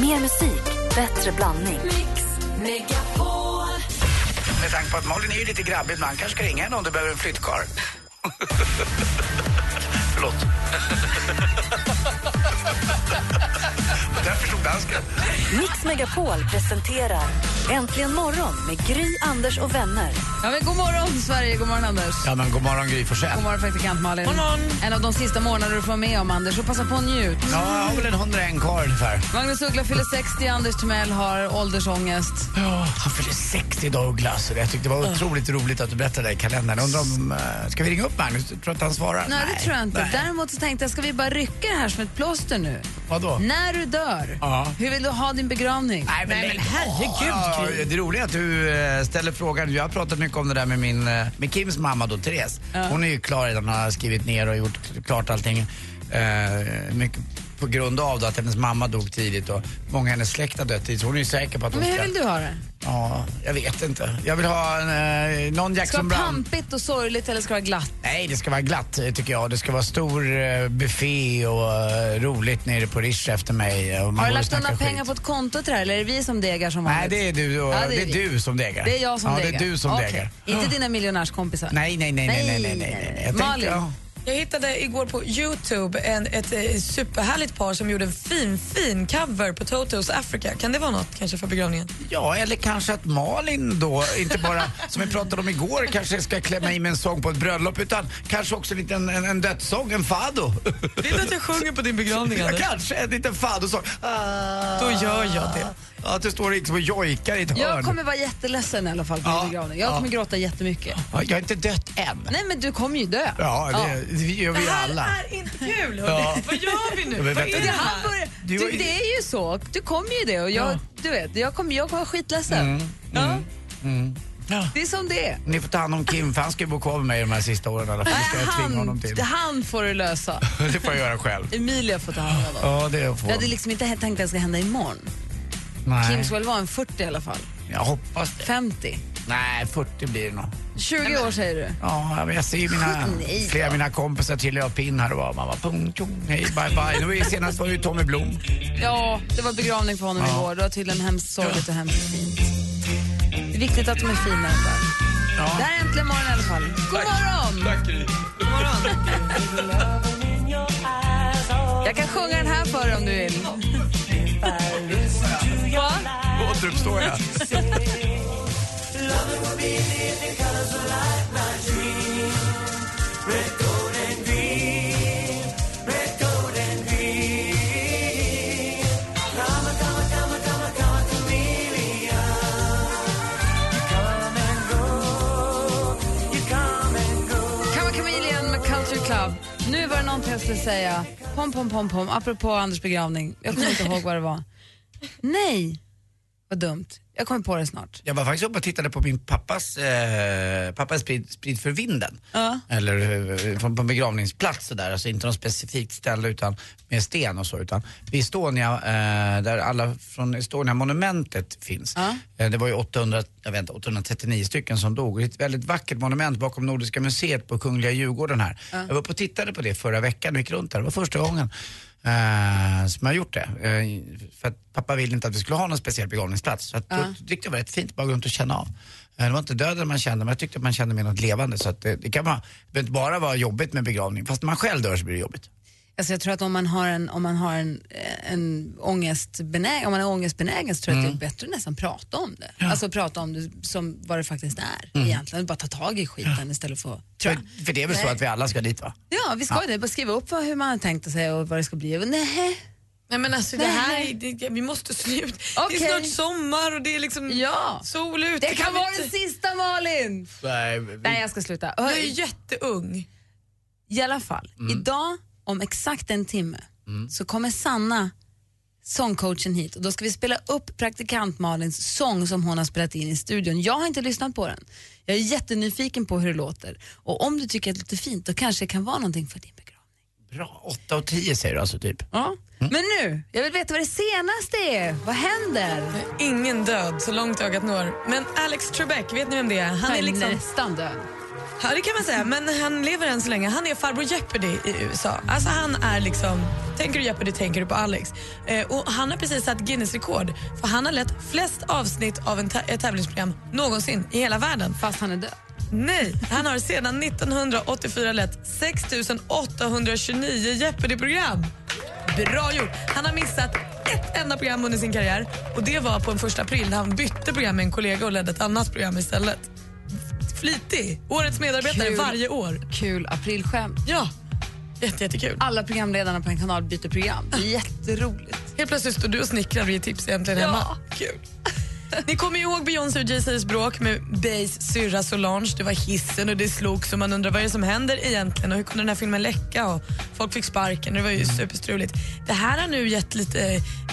Mer musik, bättre blandning. Mix Megapol. Med tanke på att Malin är ju lite grabbig ibland kanske ska ringa henne om du behöver en flyttkarl. Förlåt. Där förstod dansken. Mix Megapol presenterar Äntligen morgon med Gry, Anders och vänner. Ja, men god morgon, Sverige. God morgon, Anders. Ja, men god morgon Gry Forssell. God morgon, praktikant Malin. En av de sista månaderna du får med om, Anders. Så passa på och njut. Ja, jag har väl en 101 kvar ungefär. Magnus Uggla fyller 60, Anders Timell har åldersångest. Ja, han fyller 60 Douglas. Jag tyckte det var otroligt roligt att du berättade det i kalendern. Undrar om... eh, Ska vi ringa upp Magnus? Tror du att han svarar? Nej, det tror jag inte. Nej. Däremot så tänkte jag, ska vi bara rycka det här som ett plåster nu? Vadå? När du dör, Ja. hur vill du ha din begravning? Nej, men, Nej, men herregud, ja, Det roliga är att du eh, ställer frågan. Jag har pratat mycket om det där med, min, eh, med Kims mamma då, Therese. Hon är ju klar redan, har skrivit ner och gjort klart allting. Eh, mycket på grund av då att hennes mamma dog tidigt och många av hennes släkt har dött tidigt. Så hon är ju säker på att hon Men hur ska... vill du ha det? Ja, jag vet inte. Jag vill ha en, eh, någon Ska Jackson det vara Brown. pampigt och sorgligt eller ska det vara glatt? Nej, det ska vara glatt eh, tycker jag. Det ska vara stor eh, buffé och eh, roligt nere på Riche efter mig. eh, Och man Har du lagt skit. pengar på ett konto till det här eller är det vi som degar som Nej, vanligt? det är du, och, Ja, det är vi. du som degar. Det är jag som ja, degar. det är du som Okej. degar. Inte dina miljonärskompisar? Nej, nej, nej, nej, nej, nej, nej, nej. Jag tänkte, Malin? ja. Jag hittade igår på Youtube en, ett eh, superhärligt par som gjorde en fin, fin cover på Totos Africa. Kan det vara något kanske för begravningen? Ja, eller kanske att Malin då, inte bara som vi pratade om igår, kanske ska klämma i med en sång på ett bröllop utan kanske också en liten en, en dödssång, en fado. Vill du att jag sjunger på din begravning, Ja, kanske en liten fadosång. Ah. Då gör jag det. Ja, att du står liksom och jojkar i ett hörn. Jag kommer vara jätteledsen i alla fall på Ja. begravning. Jag Ja. kommer gråta jättemycket. Ja, jag har inte dött än. Nej men du kommer ju dö. Ja, det, det gör vi Det här alla. är inte kul, hörni. Ja. Vad gör vi nu? Ja, men Vad vänta. är det Det, här? här börjar, Du- du, det är ju så. Du kommer ju det och jag, du vet, jag kommer, jag kommer vara skitledsen. Ja. Ja. Det är som det är. Ni får ta hand om Kim, för han ska ju bo kvar med mig de här sista åren i alla fall. Det ska jag tvinga honom Han, till. han får du lösa. Det får jag göra själv. Emilia får ta hand om honom. Ja, det får Jag hade liksom inte tänkt att det ska hända imorgon. Nej, Kim ska väl vara en 40 i alla fall. jag hoppas det. 50. Nej, 40 blir det nog. 20 år säger du. Ja, men jag ser mina, Nej flera av mina kompisar trilla av pinn här och var. Man bara pung, tjong, hej, bye, bye. Nu senast var det ju Tommy Blom. Ja, det var begravning för honom Ja. igår. Det var tydligen hemskt sorgligt och hemskt fint. Det är viktigt att de är fina där. Ja. Det här är äntligen morgon i alla fall. God morgon! Tack, Gry. Jag kan sjunga den här för dig om du vill. Va? Återuppstår jag. Kamma Jag skulle säga. Pom, pom, pom, pom. Apropå Anders begravning. Jag kommer inte ihåg vad det var. Nej, vad dumt. Jag kommer på det snart. Jag var faktiskt uppe och tittade på min pappas, eh, pappas sprid, sprid för vinden. Ja. Eller eh, på på en begravningsplats så där, alltså inte något specifikt ställe utan med sten och så utan vid Estonia, eh, där alla från Estonia-monumentet finns. Ja. Eh, det var ju 800, jag vet inte, 839 stycken som dog. Det är ett väldigt vackert monument bakom Nordiska museet på Kungliga Djurgården här. Jag var uppe och tittade på det förra veckan och gick runt där. Det var första gången eh, som jag gjort det. Eh, för att pappa ville inte att vi skulle ha någon speciell begravningsplats. Så att, Ja. då tyckte jag var rätt fint bara gå runt och känna av. Eh, Det var inte döden man kände, men jag tyckte att man kände mer något levande. Så att det, det kan vara, det behöver inte bara vara jobbigt med begravning. Fast när man själv dör så blir det jobbigt. Alltså jag tror att om man har en, om man har en, en ångestbenägen, om man är ångestbenägen så tror jag att det är bättre att nästan prata om det. Alltså prata om det som vad det faktiskt är egentligen. Bara ta tag i skiten istället för att... För, för det är väl så att vi alla ska dit va? Ja, vi ska ju det. Bara skriva upp vad, hur man har tänkt sig och vad det ska bli. Nej. Nej men alltså det här, är- det, vi måste sluta. Det Okej. är snart sommar och det är liksom Ja. sol ute. Det kan vi vara inte- den sista Malin! Nej, Nej, jag ska sluta. Jag är jätteung. I alla fall, idag om exakt en timme så kommer Sanna, sångcoachen hit och då ska vi spela upp praktikant Malins sång som hon har spelat in i studion. Jag har inte lyssnat på den. Jag är jättenyfiken på hur det låter och om du tycker att det låter fint då kanske det kan vara någonting för din begravning. Bra, 8 och 10 säger du alltså typ. Ja. Men nu, jag vill veta vad det senaste är. Vad händer? Ingen död så långt ögat når. Men Alex Trebek, vet ni vem det är? Han är är liksom... nästan död. Ja, det kan man säga. Men han lever än så länge. Han är farbror Jeopardy i USA. Alltså han är liksom... Tänker du Jeopardy tänker du på Alex. Eh, och han har precis satt Guinness-rekord. För han har lett flest avsnitt av en ett tävlingsprogram någonsin i hela världen. Fast han är död. Nej, han har sedan 1984 lett 6 829 Jeopardy-program. Bra gjort! Han har missat ett enda program under sin karriär och det var på en första april när han bytte program med en kollega och ledde ett annat program istället. Flitig! Årets medarbetare Kul. varje år. Kul aprilskämt. Ja, jätte, jättekul. Alla programledarna på en kanal byter program. Det är jätteroligt. Helt plötsligt står du och snickrar och ger tips egentligen Ja. hemma. Kul. Ni kommer ju ihåg Beyoncé och Jay-Z's bråk med Bays syrra Solange. Det var hissen och det slogs och man undrar vad är det som händer egentligen och hur kunde den här filmen läcka och folk fick sparken och det var ju superstruligt. Det här har nu gett lite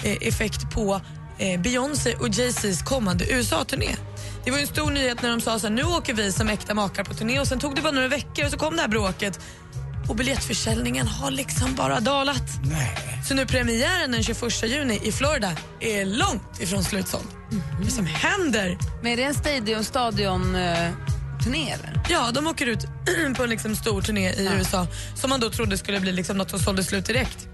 eh, effekt på eh, Beyoncé och Jay-Z's kommande USA-turné. Det var ju en stor nyhet när de sa här, nu åker vi som äkta makar på turné och sen tog det bara några veckor och så kom det här bråket och biljettförsäljningen har liksom bara dalat. Nej. Så nu premiären den 21 juni i Florida är långt ifrån slutsåld. Vad som händer? Men är det en stadion, stadion eh, turné eller? Ja, de åker ut på en liksom stor turné i USA som man då trodde skulle bli liksom något som sålde slut direkt.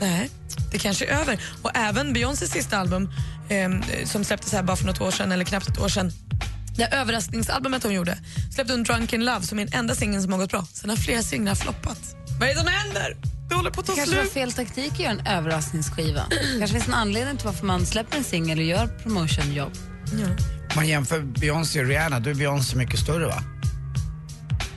Nej, det kanske är över. Och även Beyoncés sista album eh, som släpptes här bara för något år sedan, eller knappt ett år sedan det här överraskningsalbumet hon gjorde släppte hon Drunken Love som är den enda singeln som har gått bra. Sen har flera singlar floppat. Vad är det som händer? Det håller på att ta Det kanske var fel taktik att göra en överraskningsskiva. kanske finns en anledning till varför man släpper en singel och gör promotionjobb. Ja. Man jämför Beyoncé och Rihanna, då är Beyoncé mycket större va?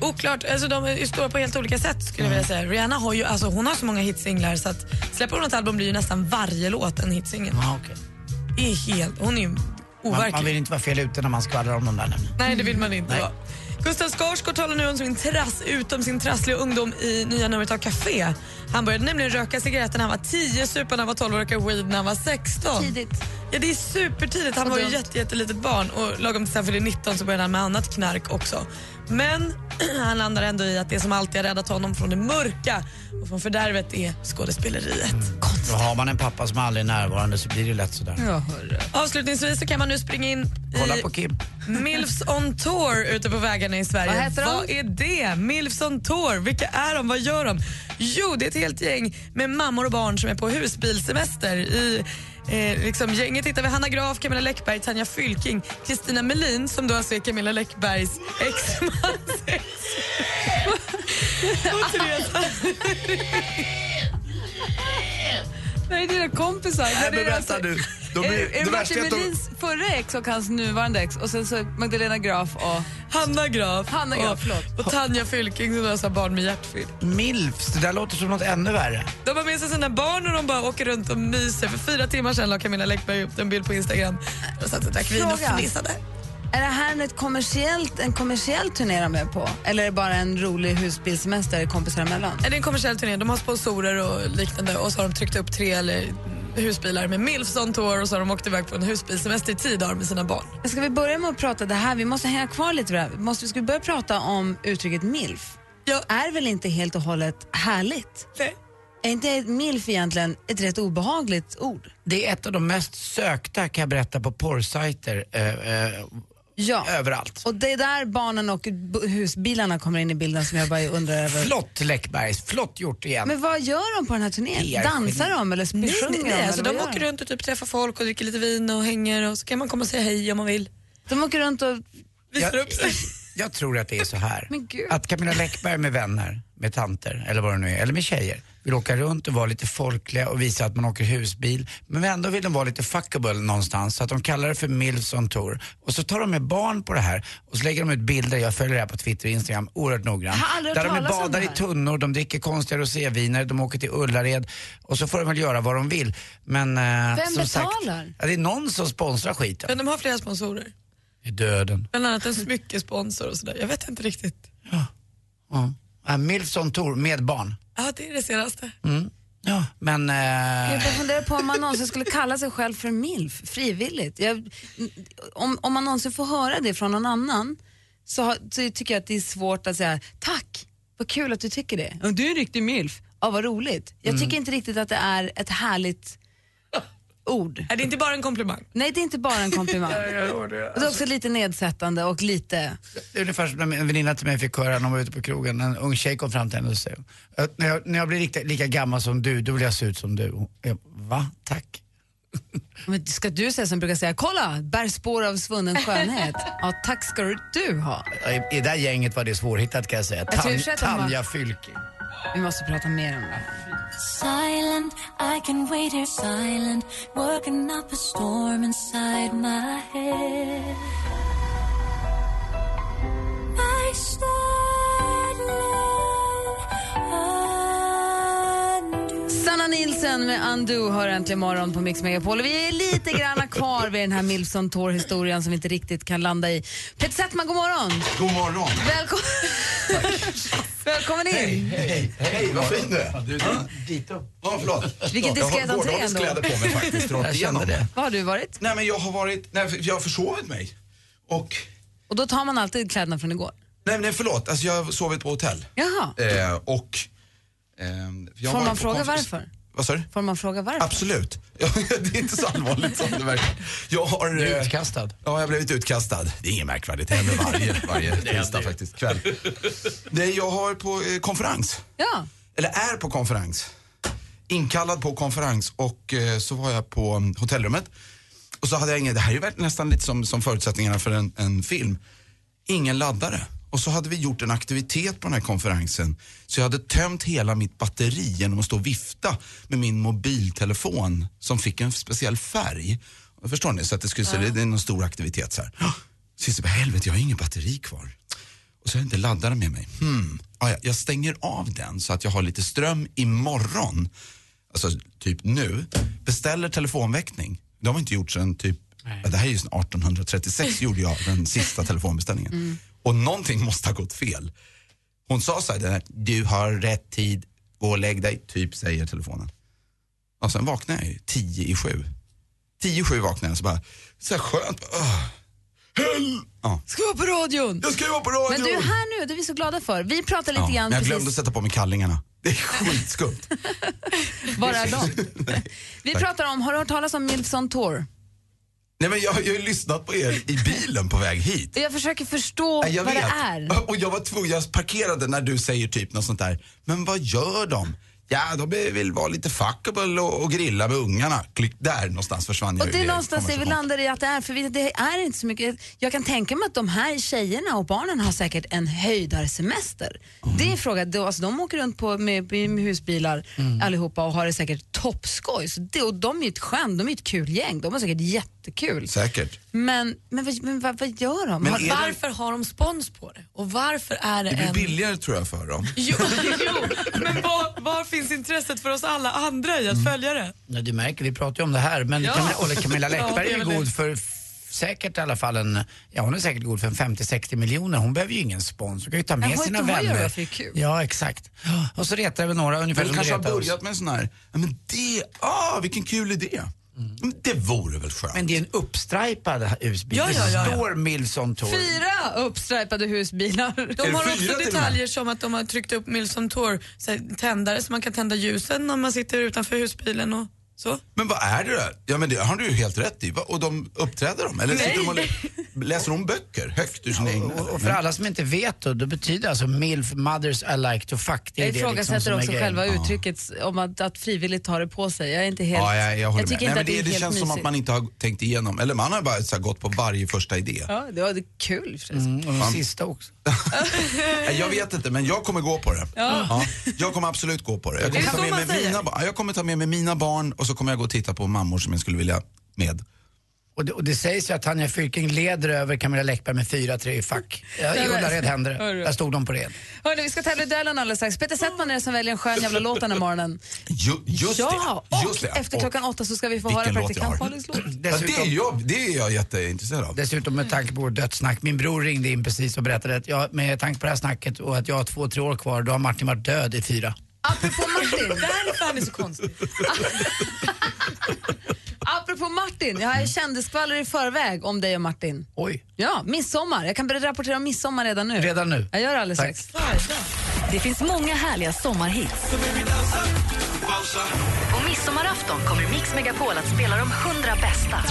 Oklart, alltså de är stora på helt olika sätt skulle jag vilja säga. Rihanna har ju, alltså hon har så många hitsinglar så att släpper hon ett album blir ju nästan varje låt en hitsingel. Okej. Det är helt, hon är ju Man, overklig. man vill inte vara fel ute när man skvallrar om dem där nämligen. Nej det vill man inte Nej. vara. Gustav Skarsgård talar nu om sin trass, utom sin trassliga ungdom i nya numret av Café. Han började nämligen röka cigaretter när han var 10, supa när han var 12 och röka weed när han var 16. Tidigt. Ja, det är supertidigt. Han Och var ju dumt. jätte, jättelitet barn och lagom tills han fyllde 19 så började han med annat knark också. Men han landar ändå i att det som alltid har räddat honom från det mörka och från fördärvet är skådespeleriet. Då har man en pappa som aldrig är närvarande så blir det lätt sådär. Ja. Avslutningsvis så kan man nu springa in Kolla i på Kim. Milfs on tour ute på vägarna i Sverige. Vad heter de? Vad är det? Milfs on tour. Vilka är de? Vad gör de? Jo, det är ett helt gäng med mammor och barn som är på husbilsemester. I eh, liksom, gänget hittar vi Hanna Graf, Camilla Läckberg, Tanja Fylking, Kristina Melin som då alltså är Camilla Läckbergs exmans ex. Och Therese Nej, det är dina kompisar. Nej, Men vänta alltså- nu. De är, är det Martin att de- Melins förra ex och hans nuvarande ex och sen så Magdalena Graf och... Hanna Graf, Hanna Graf, och, förlåt. och Tanja Fylking som har barn med hjärtfel. Milfs, det där låter som något ännu värre. De har med sig sina barn och de bara åker runt och myser. För fyra timmar sedan la Camilla Läckberg upp en bild på Instagram. De satt och drack vin och fnissade. Är det här ett kommersiellt, en kommersiell turné de är på? Eller är det bara en rolig husbilsemester kompisar emellan? Det är en kommersiell turné. De har sponsorer och liknande och så har de tryckt upp tre eller husbilar med Milfs on tour och så har de åkt iväg på en husbilsemester i tio dagar med sina barn. Ska vi börja med att prata det här? Vi måste hänga kvar lite det här. Måste, ska vi börja prata om uttrycket milf? Ja. Är väl inte helt och hållet härligt? Nej. Är inte milf egentligen ett rätt obehagligt ord? Det är ett av de mest sökta kan jag berätta på porrsajter eh, eh, Ja. överallt. Och det är där barnen och husbilarna kommer in i bilden som jag bara undrar över. Flott Läckbergs, flott gjort igen. Men vad gör de på den här turnén? Dansar de eller sjunger nej, de? nej. Alltså, de åker gör runt och typ träffar folk och dricker lite vin och hänger och så kan man komma och säga hej om man vill. de åker runt och... Visar Jag- upp sig. Jag tror att det är så här. Men gud. Att Camilla Läckberg med vänner, med tanter eller vad det nu är, eller med tjejer, vill åka runt och vara lite folkliga och visa att man åker husbil. Men ändå vill de vara lite fuckable någonstans så att de kallar det för Milfs on Tour. Och så tar de med barn på det här och så lägger de ut bilder, jag följer det här på Twitter och Instagram oerhört noggrant. Där de badar i tunnor, de dricker konstiga roséviner, de åker till Ullared och så får de väl göra vad de vill. Men, eh, Vem som sagt, betalar? ja, det är någon som sponsrar skiten. Men de har flera sponsorer. I döden. Bland annat en smyckesponsor och sådär. Jag vet inte riktigt. Ja. Ja, Milfs on Tour med barn. Ja, det är det senaste. Mm. Ja, men... Eh, Jag funderar på om man någonsin skulle kalla sig själv för milf frivilligt. Jag, om, om man någonsin får höra det från någon annan så, så tycker jag att det är svårt att säga tack, vad kul att du tycker det. Du är en riktig milf. Ja, vad roligt. Jag tycker inte riktigt att det är ett härligt ord. Är det inte bara en komplimang? Nej, det är inte bara en komplimang. Och det är också lite nedsättande och lite... Det är ungefär som när en väninna till mig fick höra när hon var ute på krogen, en ung tjej kom fram till henne och sa "Att när jag, när jag blir lika, lika gammal som du, då vill jag se ut som du. Jag, Va? Tack. Men ska du säga som brukar säga, kolla, bär spår av svunnen skönhet. Ja, tack ska du ha. I, I det där gänget var det svårhittat kan jag säga. Jag Tan, var- Tanja Fylking. Vi måste prata mer om det. Silent, I can wait here silent, working up a storm inside my head. I started Sanna Nilsen med Undo hör äntligen morgon på Mix Megapol. Vi är lite grann kvar vid den här Milson Tour-historien som vi inte riktigt kan landa i. Peter Settman, god morgon! God morgon. Välkommen, Välkommen in! Hej, hej, vad fin du är. Du, Dit upp. ja, förlåt. Vilken jag diskret har entré ändå. kläder på mig faktiskt, rakt Jag igenom. det. Var har du varit? Nej, men jag har varit, nej, jag har försovit mig. Och, Och då tar man alltid kläderna från igår. nej, nej förlåt, alltså jag har sovit på hotell. Jaha. Eh, och... jag Får har man fråga varför? Vad sa du? Får man fråga varför? Absolut. Ja, det är inte så allvarligt som det verkar. Jag har... Du är eh, utkastad. Ja, jag har blivit utkastad. Det är inget märkvärdigt, det händer varje, varje tisdag faktiskt, kväll. Nej, jag har på eh, konferens. Ja. eller är på konferens. Inkallad på konferens och eh, så var jag på mm, hotellrummet. Och så hade jag ingen, det här är ju nästan lite som, som förutsättningarna för en, en film. Ingen laddare. Och så hade vi gjort en aktivitet på den här konferensen. Så jag hade tömt hela mitt batteri genom att stå och vifta med min mobiltelefon som fick en speciell färg. Förstår ni? Så att det skulle se, det är någon stor aktivitet så här. Jag sa, helvete jag har ingen batteri kvar. Och så har jag inte laddare med mig. Hmm. Ah, ja, jag stänger av den så att jag har lite ström imorgon. Alltså typ nu. Beställer telefonväckning. Det har man inte gjort sedan typ, ja, det här är ju sedan 1836 gjorde jag den sista telefonbeställningen. Och någonting måste ha gått fel. Hon sa så här, du har rätt tid, gå och lägg dig, typ säger telefonen. Och sen vaknade jag ju tio i sju. Tio i sju vaknade jag så bara, så här skönt. Uh. Hell! Ja. Ska vara på radion! Jag ska vara på radio! Men du är här nu, det är vi så glada för. Vi pratar lite Ja, grann men jag glömde att precis... sätta på mig kallingarna. Det är skitskumt. Var är de? Vi pratar om, har du hört talas om Milson Tour? Nej, men jag, jag har ju lyssnat på er i bilen på väg hit. Jag försöker förstå jag vad vet. det är. Och jag var tvungen, jag parkerade när du säger typ något sånt där. Men vad gör de? Ja, de vill vara lite fuckable och, och grilla med ungarna. Klick, där någonstans försvann jag Och det är någonstans det vi landar i att det är, för vi- det är inte så mycket. Jag kan tänka mig att de här tjejerna och barnen har säkert en höjdarsemester. Mm. Det är frågan, då, alltså, de åker runt på, med, med husbilar Mm. allihopa och har det säkert toppskoj. Så det, och de är ju ett skämt, de är ett kul gäng, de har säkert jättekul. Säkert. Men, men, vad, men vad, vad gör de? Men har, är det- Varför har de spons på det? Och varför är det, Det blir en... billigare tror jag för dem. Jo, jo, men var, var finns intresset för oss alla andra i att följa det? Ja, du märker, vi pratar ju om det här. Men Ja. Camilla, eller Camilla Läckberg är ju god för f- säkert i alla fall en, ja hon är säkert god för en 50-60 miljoner. Hon behöver ju ingen spons. Hon kan ju ta med hon- sina hon gör vänner. det för det är kul. Ja, exakt. Och så retar väl några ungefär Men som de det kanske har retar oss. börjat med en sån här, ja, men det, ah vilken kul idé. Men Det vore väl skönt? Men det är en uppstripad husbil. Ja, ja, ja, Det står Milson Tour. Fyra uppstripade husbilar. De har också detaljer som att de har tryckt upp Milson Tour tändare så man kan tända ljusen när man sitter utanför husbilen och så. Men vad är det där? Ja men det har du ju helt rätt i. Och de uppträder de? Eller sitter de och lä- läser de böcker högt ur sina egna? Och, och för alla som inte vet då, det betyder alltså MILF, mothers I like to fuck. Det är Jag det ifrågasätter liksom som också grejen. själva uttrycket om att, att frivilligt ta det på sig. Jag är inte helt... Ja, jag, jag håller tycker med. inte Nej, men det, det, det känns som mysigt. att man inte har tänkt igenom, eller man har bara så här, gått på varje första idé. Ja, det var det är kul i och för sig. Mm, och de sista också. Jag vet inte, men jag kommer gå på det. Ja. Jag kommer absolut gå på det. Jag kommer, ta med mig mina, jag kommer ta med mig mina barn och så kommer jag gå och titta på mammor som jag skulle vilja med. Och det, och det sägs ju att Tanja Fylking leder över Camilla Läckberg med 4-3 i fack. Ja, I Ullared händer det. Där stod de på red. Hörni, vi ska tävla i duellen alldeles strax. Peter Settman är det som väljer en skön jävla låt den här morgonen. Ju, just ja, det. och Just det. efter klockan åtta så ska vi få höra Vilken låt låt. Ja, det, är Dessutom, jag, det är jag jätteintresserad av. dessutom med tanke på vårt dödssnack. Min bror ringde in precis och berättade att jag, med tanke på det här snacket och att jag har två, tre år kvar, då har Martin varit död i fyra. Apropå Martin, Det här är fan är så konstigt. apropå Martin, jag har kändisskvaller i förväg om dig och Martin. Oj, Ja, midsommar. Jag kan börja rapportera om midsommar redan nu. redan nu. Jag gör det alldeles strax. Det finns många härliga sommarhits. På midsommarafton kommer Mix Megapol att spela de 100 bästa.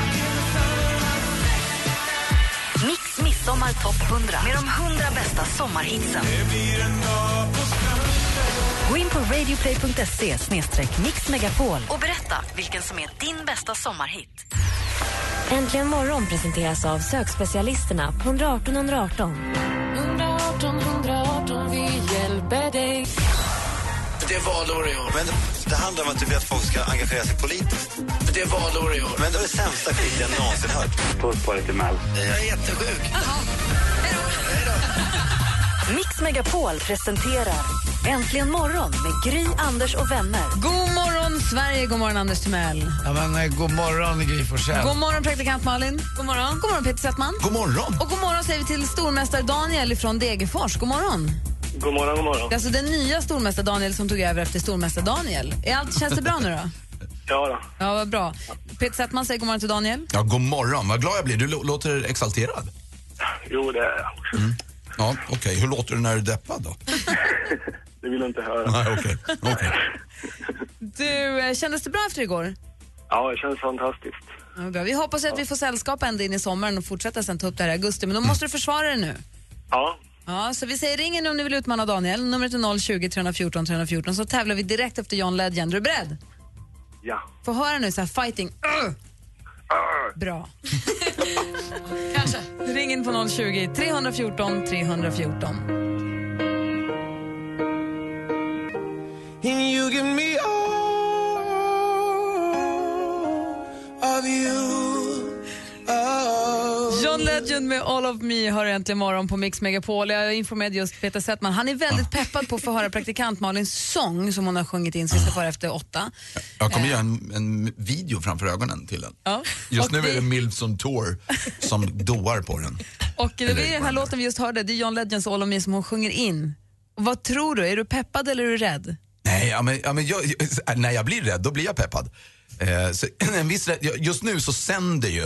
Mix Midsommar Topp 100 med de 100 bästa sommarhitsen. Gå in på radioplay.se mixmegapol och berätta vilken som är din bästa sommarhit. Äntligen morgon presenteras av sökspecialisterna på 118 118. 118 118, vi hjälper dig. Det är valår i år. Men det handlar om att du vill att folk ska engagera sig politiskt. Det är valår i år. Men det är det sämsta skit jag någonsin hört. Puss på dig till Mel. Jag är jättesjuk. Mix Megapol presenterar Äntligen morgon med Gry, Anders och vänner. God morgon, Sverige! God morgon, Anders Timell. Ja, men, eh, god morgon, Gry Forssell. God morgon, praktikant Malin. God morgon. God morgon, Peter Settman. God morgon! Och god morgon säger vi till stormästare Daniel från Degerfors. God morgon. God morgon, god morgon. Det är alltså den nya stormästare Daniel som tog över efter stormästare Daniel. Är allt, känns det bra nu då? Ja då. Ja, vad bra. Peter Settman säger god morgon till Daniel. Ja, god morgon. Vad glad jag blir. Du lå- låter exalterad. Jo, det är jag också. Ja, okej. Hur låter du när du är deppad då? Det vill du inte höra. Nej, okej. Okej. Du, eh, kändes det bra efter igår? Ja, det känns fantastiskt. Ja, bra. Vi hoppas att vi får sällskap ända in i sommaren och fortsätta sen ta upp det här i augusti. Men då måste du försvara det nu. Ja, Ja, så vi säger ring in om ni vill utmana Daniel. Numret är 020 314 314 så tävlar vi direkt efter John Legend. Är du beredd? ja. Få höra nu så här fighting. Ugh. Bra. Kanske. Ring in på 020 314 314. You give me all of you. Oh. John Legend med All of Me har äntligen morgon på Mix Megapol. Jag informerade just Peter Settman. Han är väldigt peppad på att få höra praktikant Malins sång som hon har sjungit in få höra efter åtta. Jag kommer göra en, en video framför ögonen till den. Ja. Just Och nu är det- det Mills on Tour som doar på den. Och det är den här låten vi just hörde, det är John Legends All of Me som hon sjunger in. Vad tror du, är du peppad eller är du rädd? Nej, ja, men, ja, men jag, när jag blir rädd, då blir jag peppad. Eh, så, en viss, rädd- just nu så sänder ju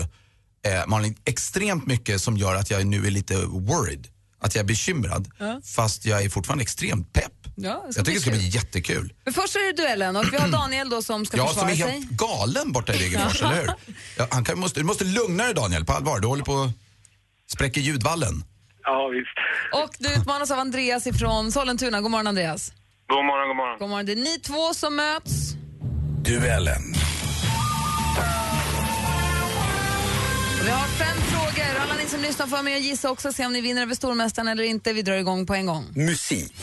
eh, Malin extremt mycket som gör att jag nu är lite worried. Att jag är bekymrad. Fast jag är fortfarande extremt pepp. Ja, jag tycker det ska bli jättekul. Men först är det duellen och vi har Daniel då som ska Jag som försvara är sig. helt galen borta i Degerfors, eller hur? Ja, han kan, måste, du måste lugna dig Daniel, på allvar. Du håller på att spräcka ljudvallen. Ja, visst. Och du utmanas av Andreas ifrån Sollentuna. God morgon Andreas. God morgon, god morgon. God morgon. Det är ni två som möts. Duellen. Vi har fem frågor. Alla ni som lyssnar får vara med och gissa också, se om ni vinner över stormästaren eller inte. Vi drar igång på en gång. Musik.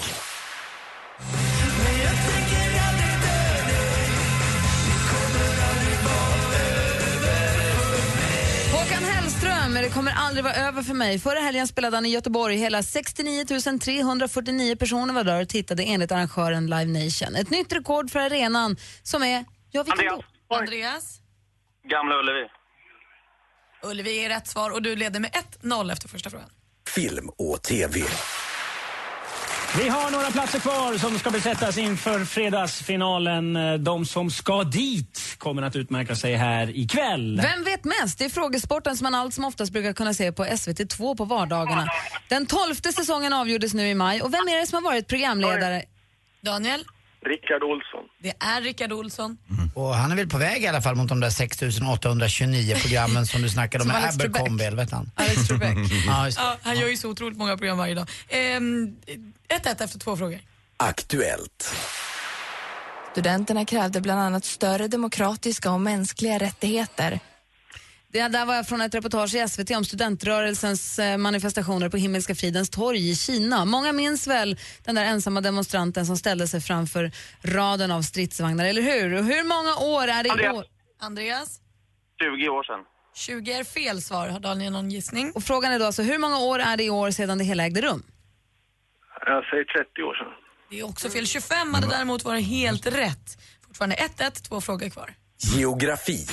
Hellström, det kommer aldrig vara över för mig. Förra helgen spelade han i Göteborg. Hela 69 349 personer var där och tittade enligt arrangören Live Nation. Ett nytt rekord för arenan som är... Ja, vilken Andreas. då? Andreas? Gamla Ullevi. Ullevi är rätt svar och du leder med 1-0 efter första frågan. Film och TV. Vi har några platser kvar som ska besättas inför fredagsfinalen. De som ska dit kommer att utmärka sig här ikväll. Vem vet mest? Det är frågesporten som man allt som oftast brukar kunna se på SVT2 på vardagarna. Den tolfte säsongen avgjordes nu i maj och vem är det som har varit programledare? Daniel? Rickard Olsson. Det är Rickard Olsson. Och han är väl på väg i alla fall mot de där 6829 programmen som du snackade om med Alex Trebek. Abercrombie, eller heter han? Alex Trebek. Ja. Ja, han gör ju så otroligt många program varje dag. Ehm, 1-1 efter två frågor. Aktuellt. Studenterna krävde bland annat större demokratiska och mänskliga rättigheter. Det där var från ett reportage i SVT om studentrörelsens eh, manifestationer på Himmelska fridens torg i Kina. Många minns väl den där ensamma demonstranten som ställde sig framför raden av stridsvagnar, eller hur? Och hur många år är det i Andreas. år? Andreas? 20 år sedan. 20 är fel svar. Har Daniel någon gissning? Och frågan är då alltså, hur många år är det i år sedan det hela ägde rum? Jag säger 30 år sedan. Det är också fel. 25 hade däremot varit helt rätt. Fortfarande 1-1, två frågor kvar. Geografi.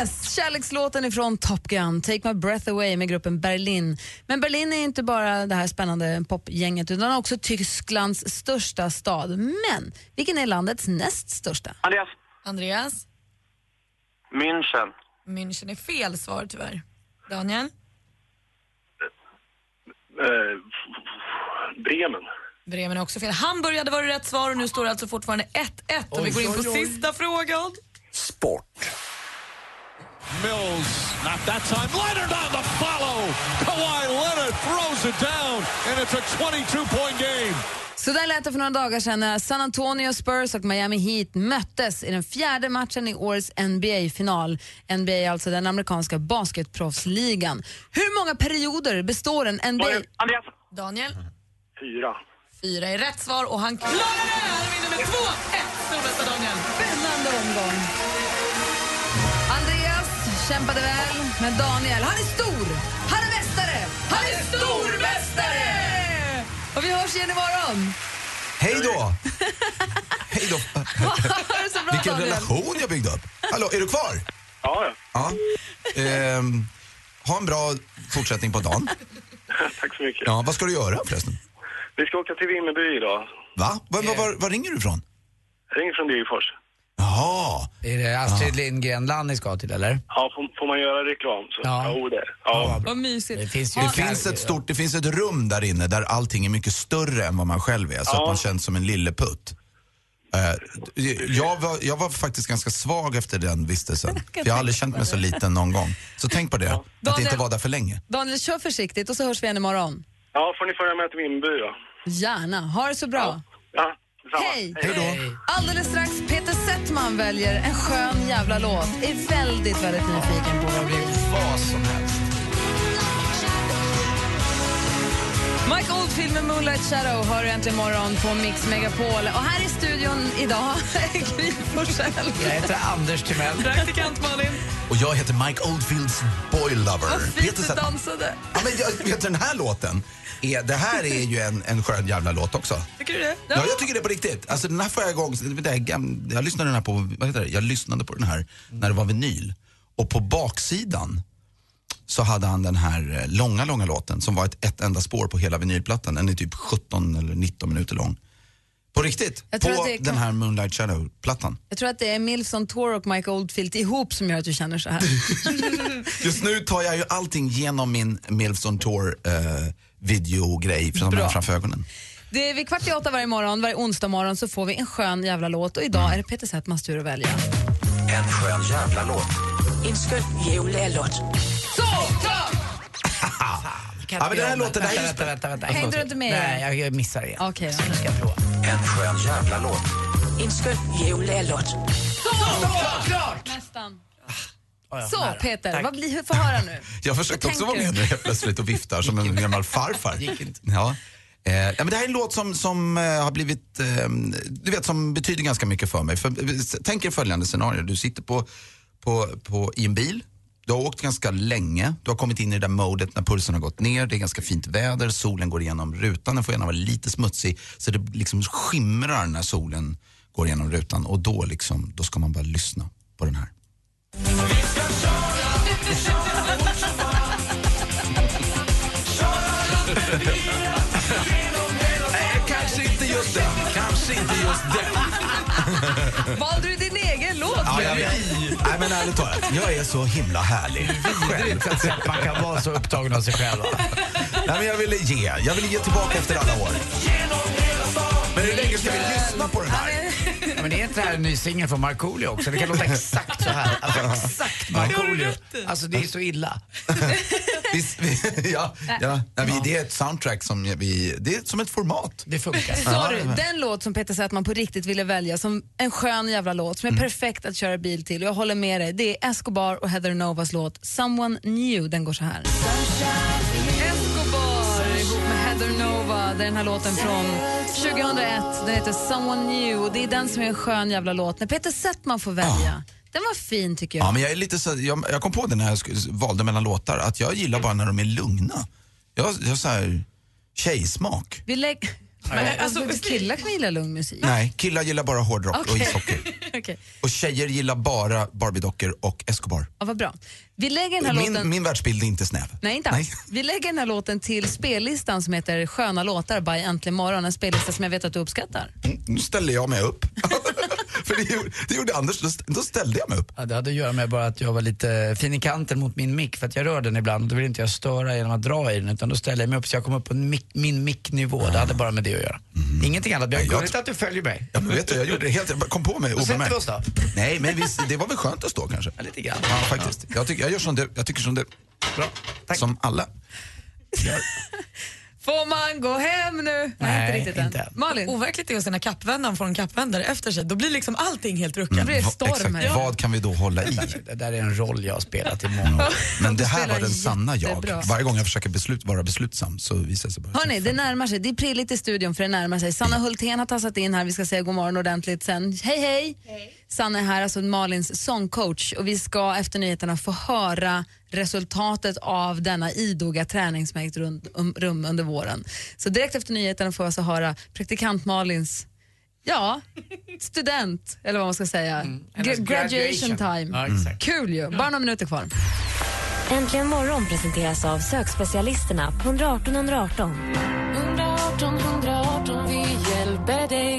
Yes! Kärlekslåten ifrån Top Gun, Take My Breath Away med gruppen Berlin. Men Berlin är inte bara det här spännande popgänget utan också Tysklands största stad. Men vilken är landets näst största? Andreas. Andreas? München. München är fel svar tyvärr. Daniel? Eh, Bremen. Bremen är också fel. Han började vara rätt svar och nu står det alltså fortfarande 1-1 och vi går in på oj, oj. sista frågan. Mills, not that time. Leonard on the follow. Kawhi Leonard throws it down, and it's a 22-point game. Så där lät det för några dagar sedan när San Antonio Spurs och Miami Heat möttes i den fjärde matchen i årets NBA-final. NBA är alltså den amerikanska basketproffsligan. Hur många perioder består en NBA... Andreas. Daniel, Fyra. fyra är rätt svar och han klarar det! Han vinner med 2-1, storbästa Daniel. Spännande omgång. Andreas kämpade väl, men Daniel, han är stor! Han är mästare! Han är stormästare! Och vi hörs igen imorgon. Hej då! Hej då! Bra Vilken Daniel. relation jag byggde upp. Hallå, är du kvar? Ja, ja. Ja. Ehm, ha en bra fortsättning på dagen. Tack så mycket. Ja, vad ska du göra förresten? Vi ska åka till Vimmerby idag. Va? Var, var, var, var ringer du ifrån? Jag ringer från Degerfors. Jaha. Är det Astrid Lindgren-land ni ska till eller? Ja, får, får man göra reklam så? Ja. Jo, det. Ja. Vad mysigt. Det finns ju Det finns ett stort, det finns ett rum där inne där allting är mycket större än vad man själv är, så Ja. att man känns som en lilleputt. Eh, jag, var, jag var faktiskt ganska svag efter den vistelsen. För jag har aldrig känt mig så liten någon gång. Så tänk på det, att inte vara där för länge. Daniel, kör försiktigt och så hörs vi igen imorgon. ja, får ni följa med till Vimmerby då? Gärna. Ha det så bra. Ja. Hej! Hej då. Alldeles strax Peter Settman väljer en skön jävla låt. Är väldigt, väldigt nyfiken på vad det blir. Vad som helst. Mike Oldfield med Moonlight Shadow hör du äntligen morgon på Mix Megapol. Och här i studion idag är Gry Forssell. Jag heter Anders Timell. Praktikant Malin. Och jag heter Mike Oldfields Boy Lover. Vad fint du dansade. Ja, men jag vet den här låten, är, det här är ju en, en skön jävla låt också. Tycker du det? Ja, jag tycker det på riktigt. Alltså den här förra gången, det här, gam- jag lyssnade den här på, vad heter det? Jag lyssnade på den här när det var vinyl. Och på baksidan så hade han den här eh, långa, långa låten som var ett, ett enda spår på hela vinylplattan. Den är typ 17 eller 19 minuter lång. På riktigt, Jag på kan- den här Moonlight Shadow-plattan. Jag tror att det är Mills on Tour och Mike Oldfield ihop som gör att du känner så här. Just nu tar jag ju allting genom min Mills on Tour eh, videogrej som Bra. är framför ögonen. Det är vid kvart i åtta varje morgon, varje onsdag morgon så får vi en skön jävla låt och idag är det Peter Settmans tur att välja. En skön jävla låt. En skön julelåt. Så, klart! Ja, men den här låten, det här är ju vänta, vänta, vänta. Hängde du inte med? Nej, jag, jag missar igen. Okej då. Nu ska jag prova. En skön jävla låt. En skön julelåt. Så, klart! Nästan. Oh, ja, Så nära. Peter, Tack. vad blir, få höra nu. Jag försökte också vara med nu helt plötsligt och viftar som en gammal farfar. Gick inte. Ja. Eh, ja, men det här är en låt som, som eh, har blivit, eh, du vet som betyder ganska mycket för mig. För, eh, tänk er följande scenario, du sitter på, på, på, i en bil, du har åkt ganska länge, du har kommit in i det där modet när pulsen har gått ner, det är ganska fint väder, solen går igenom rutan, den får gärna vara lite smutsig så det liksom skimrar när solen går igenom rutan och då, liksom, då ska man bara lyssna på den här. Nej, kanske inte just den. Kanske inte just den. Valde du din egen låt? Ja, jag vet. Nej, men ärligt talat, jag är så himla härlig. Vidrigt att man kan vara så upptagen av sig själv. Nej, men jag ville ge. Jag ville ge tillbaka efter alla år. Men hur länge ska vi lyssna på den här? Ja, men är inte det här en ny singel från Markoolio också? Det kan låta exakt så här. Alltså exakt Markoolio. Alltså det är så illa. Vi, vi, ja, ja, nej, vi, det är ett soundtrack som vi, det är som ett format. Det funkar. Sorry, den låt som Peter Settman på riktigt ville välja som en skön jävla låt som är perfekt att köra bil till och jag håller med dig. Det är Escobar och Heather Novas låt Someone New. Den går så här. Escobar ihop med Heather Nova. Det är den här låten från 2001. Den heter Someone New och det är den som är en skön jävla låt. När Peter Settman får välja. Den var fin tycker jag. Ja, men jag, är lite så, jag, jag kom på det när jag valde mellan låtar, att jag gillar bara när de är lugna. Jag, jag har så här tjejsmak. Vi lägger... alltså, killar kan gilla lugn musik. Nej, killar gillar bara hårdrock och Okej. ishockey. Okej. Och tjejer gillar bara Barbiedockor och Escobar. Ja, vad bra. Vi lägger den här låten... Min, min världsbild är inte snäv. Nej, inte alls. Vi lägger den här låten till spellistan som heter Sköna låtar by Äntligen morgon. En spellista som jag vet att du uppskattar. Nu ställer jag mig upp. För det gjorde, det gjorde Anders, då, då ställde jag mig upp. Ja, det hade att göra med bara att jag var lite fin i kanten mot min mick för att jag rör den ibland och då vill inte jag störa genom att dra i den utan då ställer jag mig upp så jag kommer upp på en mick, min micknivå. Det hade bara med det att göra. Ingenting annat. Jag gulligt att du följer mig. Ja, men vet du, jag gjorde det helt, jag kom på mig Då sätter vi oss då. Nej, men visst, det var väl skönt att stå kanske? Ja, lite grann. Ja, faktiskt. Jag, tycker, jag gör som du, jag tycker som du. Bra. Tack. Som alla. Får man gå hem nu? Nej, inte riktigt inte än. Malin? Overkligt är att se när kappvändaren får en kappvändare efter sig. Då blir liksom allting helt ruckat. Det blir storm här. Vad kan vi då hålla i? Det där är en roll jag har spelat i många år. Men det här var den sanna jag. Varje gång jag försöker beslut, vara beslutsam så visar det sig bara... Hörni, det närmar sig. Det är prilligt i studion för det närmar sig. Sanna Hultén har tassat in här. Vi ska säga god morgon ordentligt sen. Hej, hej! Sanna är här, alltså Malins sångcoach och vi ska efter nyheterna få höra resultatet av denna idoga träning som ägt rum, um, under våren. Så direkt efter nyheterna får vi alltså höra praktikant Malins Ja, student, eller vad man ska säga. Gra- graduation graduation. time. Exakt. Kul ju. Bara några minuter kvar. Äntligen morgon presenteras av sökspecialisterna på 118 118. 118 118, vi hjälper dig.